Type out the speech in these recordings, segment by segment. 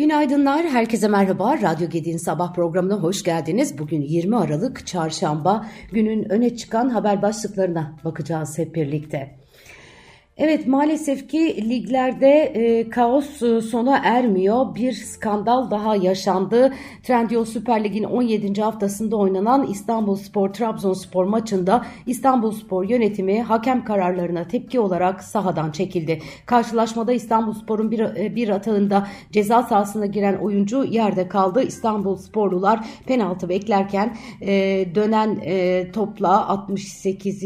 Günaydınlar, herkese merhaba. Radyo Gedi'nin sabah programına hoş geldiniz. Bugün 20 Aralık Çarşamba, günün öne çıkan haber başlıklarına bakacağız hep birlikte. Evet maalesef ki liglerde e, kaos e, sona ermiyor. Bir skandal daha yaşandı. Trendyol Süper Lig'in 17. haftasında oynanan İstanbul Spor Trabzonspor maçında İstanbul Spor yönetimi hakem kararlarına tepki olarak sahadan çekildi. Karşılaşmada İstanbul Spor'un bir, e, bir atağında ceza sahasına giren oyuncu yerde kaldı. İstanbul Sporlular penaltı beklerken e, dönen e, topla 68.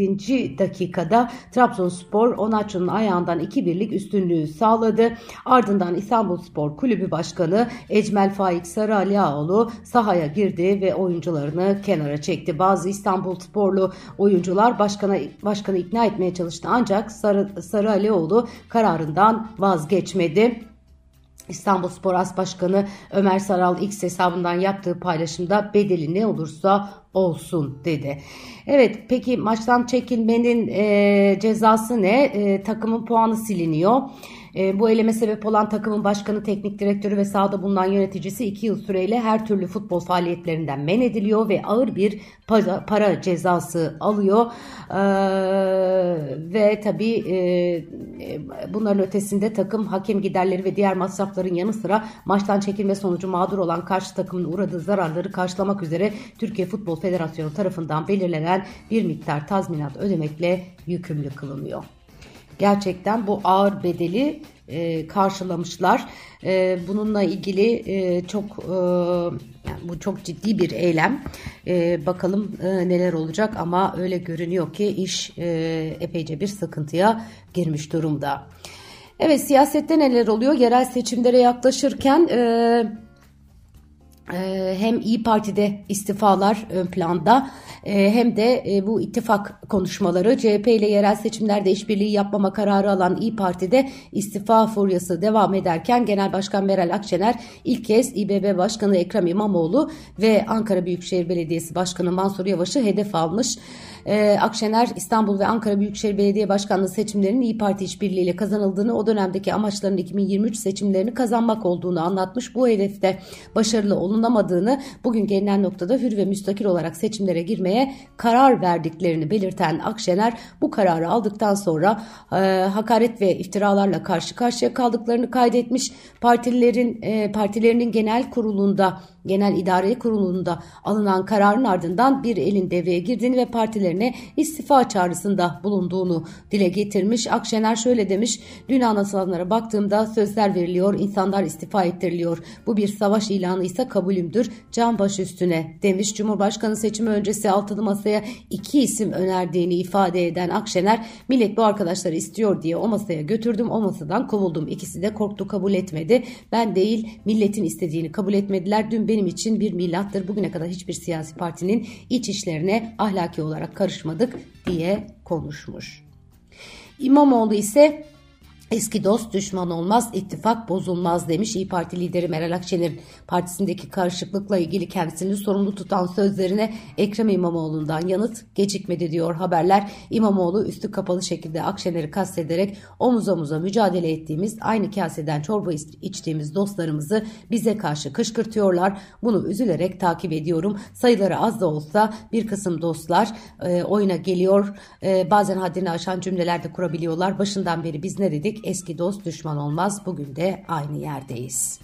dakikada Trabzonspor Onaç'ın Trabzon'un ayağından iki birlik üstünlüğü sağladı. Ardından İstanbul Spor Kulübü Başkanı Ecmel Faik Sarıaliaoğlu sahaya girdi ve oyuncularını kenara çekti. Bazı İstanbul Sporlu oyuncular başkana, başkanı ikna etmeye çalıştı ancak Sarı, Sarıalioğlu kararından vazgeçmedi. İstanbul Spor As Başkanı Ömer Saral X hesabından yaptığı paylaşımda bedeli ne olursa olsun dedi. Evet peki maçtan çekilmenin e, cezası ne? E, takımın puanı siliniyor. E, bu eyleme sebep olan takımın başkanı, teknik direktörü ve sahada bulunan yöneticisi 2 yıl süreyle her türlü futbol faaliyetlerinden men ediliyor ve ağır bir para, para cezası alıyor. E, ve tabii e, bunların ötesinde takım hakem giderleri ve diğer masrafların yanı sıra maçtan çekilme sonucu mağdur olan karşı takımın uğradığı zararları karşılamak üzere Türkiye Futbol Federasyonu tarafından belirlenen bir miktar tazminat ödemekle yükümlü kılınıyor. Gerçekten bu ağır bedeli e, karşılamışlar. E, bununla ilgili e, çok e, yani bu çok ciddi bir eylem. E, bakalım e, neler olacak ama öyle görünüyor ki iş e, epeyce bir sıkıntıya girmiş durumda. Evet siyasette neler oluyor? Yerel seçimlere yaklaşırken e, hem İyi Parti'de istifalar ön planda e, hem de e, bu ittifak konuşmaları CHP ile yerel seçimlerde işbirliği yapmama kararı alan İyi Parti'de istifa furyası devam ederken Genel Başkan Meral Akşener ilk kez İBB Başkanı Ekrem İmamoğlu ve Ankara Büyükşehir Belediyesi Başkanı Mansur Yavaş'ı hedef almış. Ee, Akşener İstanbul ve Ankara Büyükşehir Belediye Başkanlığı seçimlerinin İyi Parti işbirliğiyle kazanıldığını, o dönemdeki amaçların 2023 seçimlerini kazanmak olduğunu anlatmış. Bu hedefte başarılı olunamadığını, bugün gelinen noktada hür ve müstakil olarak seçimlere girmeye karar verdiklerini belirten Akşener bu kararı aldıktan sonra e, hakaret ve iftiralarla karşı karşıya kaldıklarını kaydetmiş. Partililerin e, partilerinin genel kurulunda Genel İdare Kurulu'nda alınan kararın ardından bir elin devreye girdiğini ve partilerine istifa çağrısında bulunduğunu dile getirmiş. Akşener şöyle demiş, dün anlatılanlara baktığımda sözler veriliyor, insanlar istifa ettiriliyor. Bu bir savaş ilanı ise kabulümdür, can baş üstüne demiş. Cumhurbaşkanı seçimi öncesi altılı masaya iki isim önerdiğini ifade eden Akşener, millet bu arkadaşları istiyor diye o masaya götürdüm, o masadan kovuldum. İkisi de korktu kabul etmedi. Ben değil milletin istediğini kabul etmediler. Dün benim için bir milattır. Bugüne kadar hiçbir siyasi partinin iç işlerine ahlaki olarak karışmadık diye konuşmuş. İmamoğlu ise Eski dost düşman olmaz, ittifak bozulmaz demiş İyi Parti lideri Meral Akşener'in partisindeki karışıklıkla ilgili kendisini sorumlu tutan sözlerine Ekrem İmamoğlu'ndan yanıt gecikmedi diyor haberler. İmamoğlu üstü kapalı şekilde Akşener'i kastederek omuz omuza mücadele ettiğimiz, aynı kaseden çorba içtiğimiz dostlarımızı bize karşı kışkırtıyorlar. Bunu üzülerek takip ediyorum. Sayıları az da olsa bir kısım dostlar e, oyuna geliyor. E, bazen haddini aşan cümleler de kurabiliyorlar. Başından beri biz ne dedik? Eski dost düşman olmaz bugün de aynı yerdeyiz.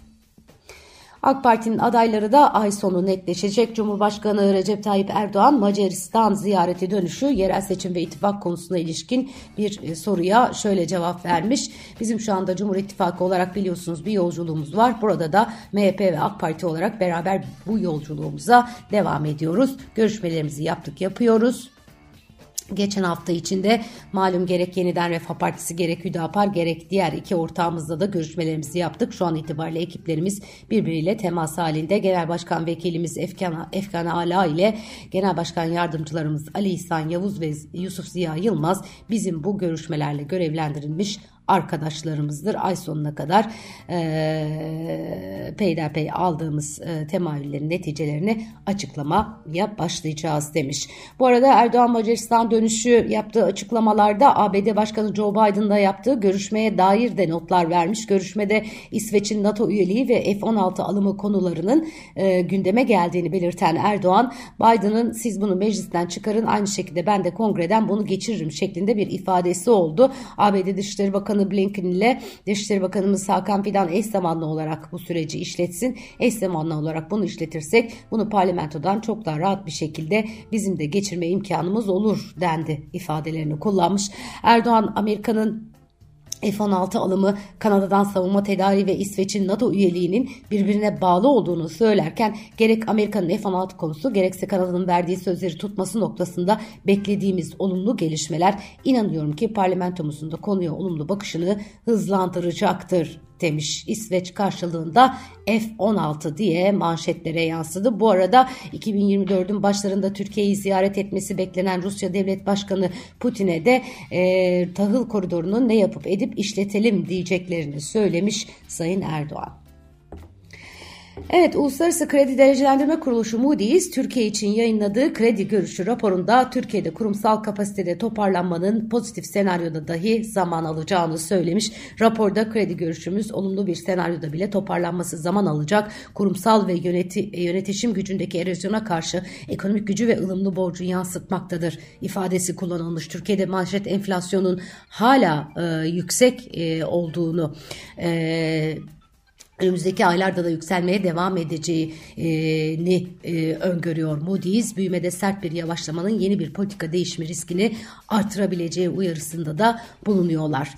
AK Parti'nin adayları da ay sonu netleşecek. Cumhurbaşkanı Recep Tayyip Erdoğan Macaristan ziyareti dönüşü yerel seçim ve ittifak konusuna ilişkin bir e, soruya şöyle cevap vermiş. Bizim şu anda Cumhur İttifakı olarak biliyorsunuz bir yolculuğumuz var. Burada da MHP ve AK Parti olarak beraber bu yolculuğumuza devam ediyoruz. Görüşmelerimizi yaptık yapıyoruz. Geçen hafta içinde malum gerek yeniden Refah Partisi gerek Hüdapar gerek diğer iki ortağımızla da görüşmelerimizi yaptık. Şu an itibariyle ekiplerimiz birbiriyle temas halinde. Genel Başkan Vekilimiz Efkan, Efkan Ala ile Genel Başkan Yardımcılarımız Ali İhsan Yavuz ve Yusuf Ziya Yılmaz bizim bu görüşmelerle görevlendirilmiş arkadaşlarımızdır. Ay sonuna kadar e, peyderpey aldığımız e, temayüllerin neticelerini açıklamaya başlayacağız demiş. Bu arada Erdoğan Macaristan dönüşü yaptığı açıklamalarda ABD Başkanı Joe Biden'la yaptığı görüşmeye dair de notlar vermiş. Görüşmede İsveç'in NATO üyeliği ve F-16 alımı konularının e, gündeme geldiğini belirten Erdoğan, Biden'ın siz bunu meclisten çıkarın aynı şekilde ben de kongreden bunu geçiririm şeklinde bir ifadesi oldu. ABD Dışişleri Bakanı Blinken ile Dışişleri Bakanımız Hakan Fidan eş zamanlı olarak bu süreci işletsin. Eş zamanlı olarak bunu işletirsek bunu parlamentodan çok daha rahat bir şekilde bizim de geçirme imkanımız olur dendi ifadelerini kullanmış. Erdoğan Amerika'nın F-16 alımı Kanada'dan savunma tedariği ve İsveç'in NATO üyeliğinin birbirine bağlı olduğunu söylerken gerek Amerika'nın F-16 konusu gerekse Kanada'nın verdiği sözleri tutması noktasında beklediğimiz olumlu gelişmeler inanıyorum ki parlamentomuzun da konuya olumlu bakışını hızlandıracaktır demiş İsveç karşılığında F-16 diye manşetlere yansıdı. Bu arada 2024'ün başlarında Türkiye'yi ziyaret etmesi beklenen Rusya Devlet Başkanı Putin'e de e, tahıl koridorunu ne yapıp edip işletelim diyeceklerini söylemiş Sayın Erdoğan. Evet, Uluslararası Kredi Derecelendirme Kuruluşu Moody's, Türkiye için yayınladığı kredi görüşü raporunda Türkiye'de kurumsal kapasitede toparlanmanın pozitif senaryoda dahi zaman alacağını söylemiş. Raporda kredi görüşümüz olumlu bir senaryoda bile toparlanması zaman alacak. Kurumsal ve yöneti, yönetişim gücündeki erozyona karşı ekonomik gücü ve ılımlı borcu yansıtmaktadır ifadesi kullanılmış. Türkiye'de manşet enflasyonun hala e, yüksek e, olduğunu e, önümüzdeki aylarda da yükselmeye devam edeceğini e, öngörüyor Moody's. Büyümede sert bir yavaşlamanın yeni bir politika değişimi riskini artırabileceği uyarısında da bulunuyorlar.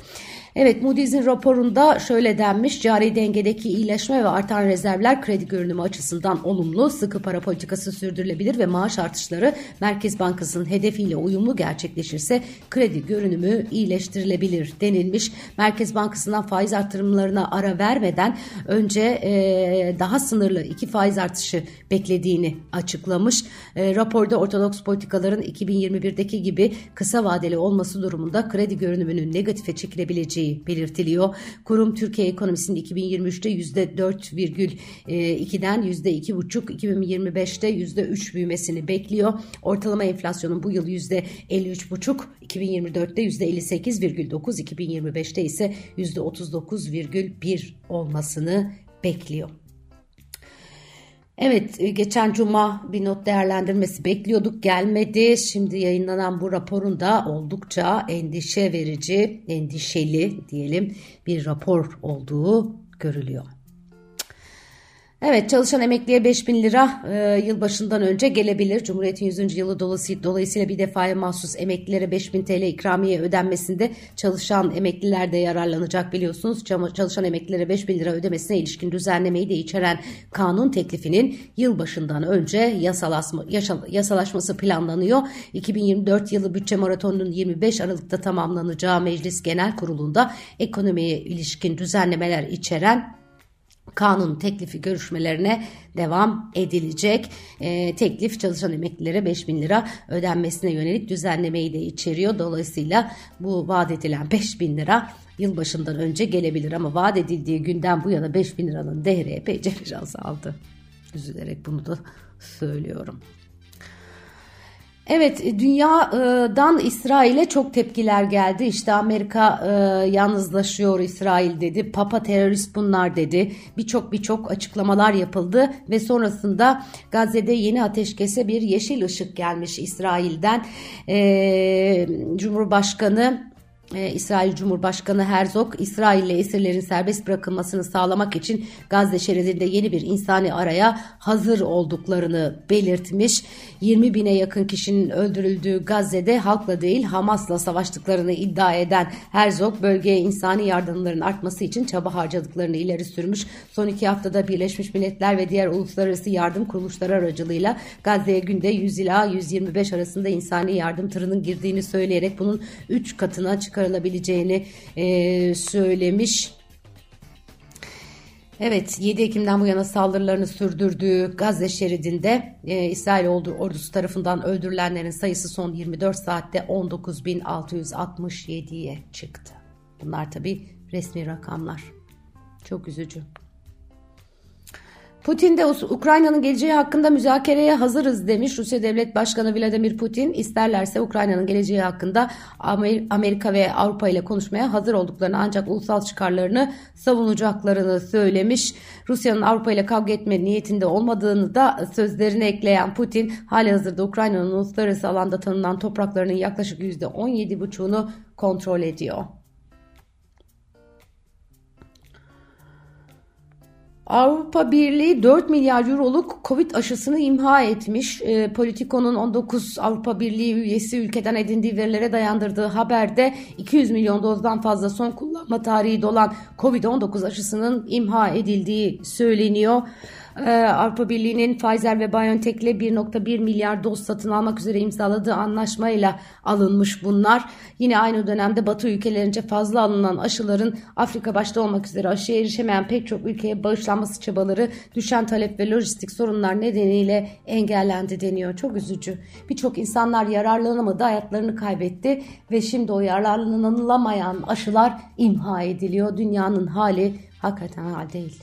Evet Moody's'in raporunda şöyle denmiş. Cari dengedeki iyileşme ve artan rezervler kredi görünümü açısından olumlu. Sıkı para politikası sürdürülebilir ve maaş artışları Merkez Bankası'nın hedefiyle uyumlu gerçekleşirse kredi görünümü iyileştirilebilir denilmiş. Merkez Bankası'ndan faiz artırımlarına ara vermeden önce e, daha sınırlı iki faiz artışı beklediğini açıklamış. E, raporda ortodoks politikaların 2021'deki gibi kısa vadeli olması durumunda kredi görünümünün negatife çekilebileceği edeceği belirtiliyor. Kurum Türkiye ekonomisinin 2023'te %4,2'den %2,5, 2025'te %3 büyümesini bekliyor. Ortalama enflasyonun bu yıl %53,5, 2024'te %58,9, 2025'te ise %39,1 olmasını bekliyor. Evet e, geçen cuma bir not değerlendirmesi bekliyorduk gelmedi. Şimdi yayınlanan bu raporun da oldukça endişe verici, endişeli diyelim bir rapor olduğu görülüyor. Evet çalışan emekliye 5000 lira e, yılbaşından önce gelebilir. Cumhuriyet'in 100. yılı dolayısıyla, bir defaya mahsus emeklilere 5000 TL ikramiye ödenmesinde çalışan emekliler de yararlanacak biliyorsunuz. Çalışan emeklilere 5000 lira ödemesine ilişkin düzenlemeyi de içeren kanun teklifinin yılbaşından önce yasalaşma, yasalaşması planlanıyor. 2024 yılı bütçe maratonunun 25 Aralık'ta tamamlanacağı Meclis Genel Kurulu'nda ekonomiye ilişkin düzenlemeler içeren kanun teklifi görüşmelerine devam edilecek. E, teklif çalışan emeklilere 5 bin lira ödenmesine yönelik düzenlemeyi de içeriyor. Dolayısıyla bu vaat edilen 5 bin lira yılbaşından önce gelebilir ama vaat edildiği günden bu yana 5 bin liranın değeri epeyce biraz aldı. Üzülerek bunu da söylüyorum. Evet dünyadan İsrail'e çok tepkiler geldi. İşte Amerika e, yalnızlaşıyor İsrail dedi. Papa terörist bunlar dedi. Birçok birçok açıklamalar yapıldı ve sonrasında Gazze'de yeni ateşkese bir yeşil ışık gelmiş İsrail'den. E, Cumhurbaşkanı ee, İsrail Cumhurbaşkanı Herzog, İsrail'le esirlerin serbest bırakılmasını sağlamak için Gazze şeridinde yeni bir insani araya hazır olduklarını belirtmiş. 20 bine yakın kişinin öldürüldüğü Gazze'de halkla değil Hamas'la savaştıklarını iddia eden Herzog, bölgeye insani yardımların artması için çaba harcadıklarını ileri sürmüş. Son iki haftada Birleşmiş Milletler ve diğer uluslararası yardım kuruluşları aracılığıyla Gazze'ye günde 100 ila 125 arasında insani yardım tırının girdiğini söyleyerek bunun 3 katına çıkarılmıştır çıkarılabileceğini e, söylemiş. Evet 7 Ekim'den bu yana saldırılarını sürdürdüğü Gazze şeridinde e, İsrail ordusu tarafından öldürülenlerin sayısı son 24 saatte 19.667'ye çıktı. Bunlar tabii resmi rakamlar. Çok üzücü. Putin de Ukrayna'nın geleceği hakkında müzakereye hazırız demiş. Rusya Devlet Başkanı Vladimir Putin isterlerse Ukrayna'nın geleceği hakkında Amerika ve Avrupa ile konuşmaya hazır olduklarını ancak ulusal çıkarlarını savunacaklarını söylemiş. Rusya'nın Avrupa ile kavga etme niyetinde olmadığını da sözlerine ekleyen Putin hali hazırda Ukrayna'nın uluslararası alanda tanınan topraklarının yaklaşık %17,5'unu kontrol ediyor. Avrupa Birliği 4 milyar euroluk Covid aşısını imha etmiş. E, Politico'nun 19 Avrupa Birliği üyesi ülkeden edindiği verilere dayandırdığı haberde 200 milyon dozdan fazla son kullanma tarihi dolan Covid-19 aşısının imha edildiği söyleniyor. Ee, Avrupa Birliği'nin Pfizer ve BioNTech ile 1.1 milyar doz satın almak üzere imzaladığı anlaşmayla alınmış bunlar. Yine aynı dönemde Batı ülkelerince fazla alınan aşıların Afrika başta olmak üzere aşıya erişemeyen pek çok ülkeye bağışlanması çabaları düşen talep ve lojistik sorunlar nedeniyle engellendi deniyor. Çok üzücü. Birçok insanlar yararlanamadı, hayatlarını kaybetti ve şimdi o yararlanılamayan aşılar imha ediliyor. Dünyanın hali hakikaten hal değil.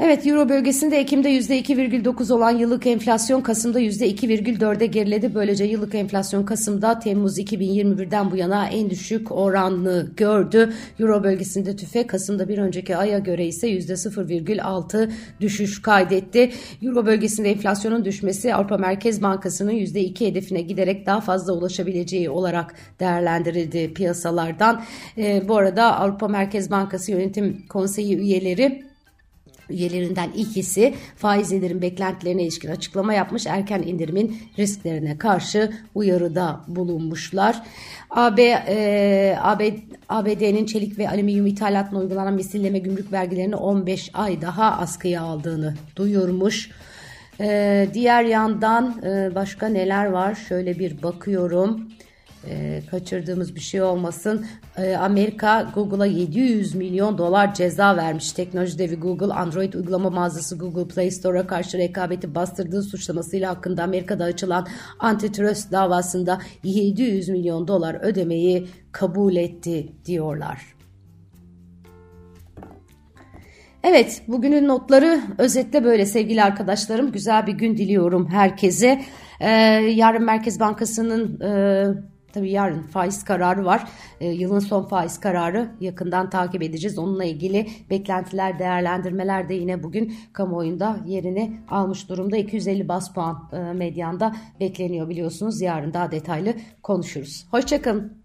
Evet Euro bölgesinde Ekim'de %2,9 olan yıllık enflasyon Kasım'da %2,4'e geriledi. Böylece yıllık enflasyon Kasım'da Temmuz 2021'den bu yana en düşük oranını gördü. Euro bölgesinde tüfe Kasım'da bir önceki aya göre ise %0,6 düşüş kaydetti. Euro bölgesinde enflasyonun düşmesi Avrupa Merkez Bankası'nın %2 hedefine giderek daha fazla ulaşabileceği olarak değerlendirildi piyasalardan. E, bu arada Avrupa Merkez Bankası Yönetim Konseyi üyeleri üyelerinden ikisi faiz indirim beklentilerine ilişkin açıklama yapmış. Erken indirimin risklerine karşı uyarıda bulunmuşlar. AB, e, AB, ABD'nin çelik ve alüminyum ithalatına uygulanan misilleme gümrük vergilerini 15 ay daha askıya aldığını duyurmuş. E, diğer yandan e, başka neler var? Şöyle bir bakıyorum e, kaçırdığımız bir şey olmasın. E, Amerika Google'a 700 milyon dolar ceza vermiş. Teknoloji devi Google, Android uygulama mağazası Google Play Store'a karşı rekabeti bastırdığı suçlamasıyla hakkında Amerika'da açılan antitrust davasında 700 milyon dolar ödemeyi kabul etti diyorlar. Evet, bugünün notları özetle böyle sevgili arkadaşlarım. Güzel bir gün diliyorum herkese. Ee, yarın Merkez Bankası'nın e, Tabii yarın faiz kararı var. E, yılın son faiz kararı yakından takip edeceğiz. Onunla ilgili beklentiler, değerlendirmeler de yine bugün kamuoyunda yerini almış durumda. 250 bas puan e, medyanda bekleniyor biliyorsunuz. Yarın daha detaylı konuşuruz. Hoşçakalın.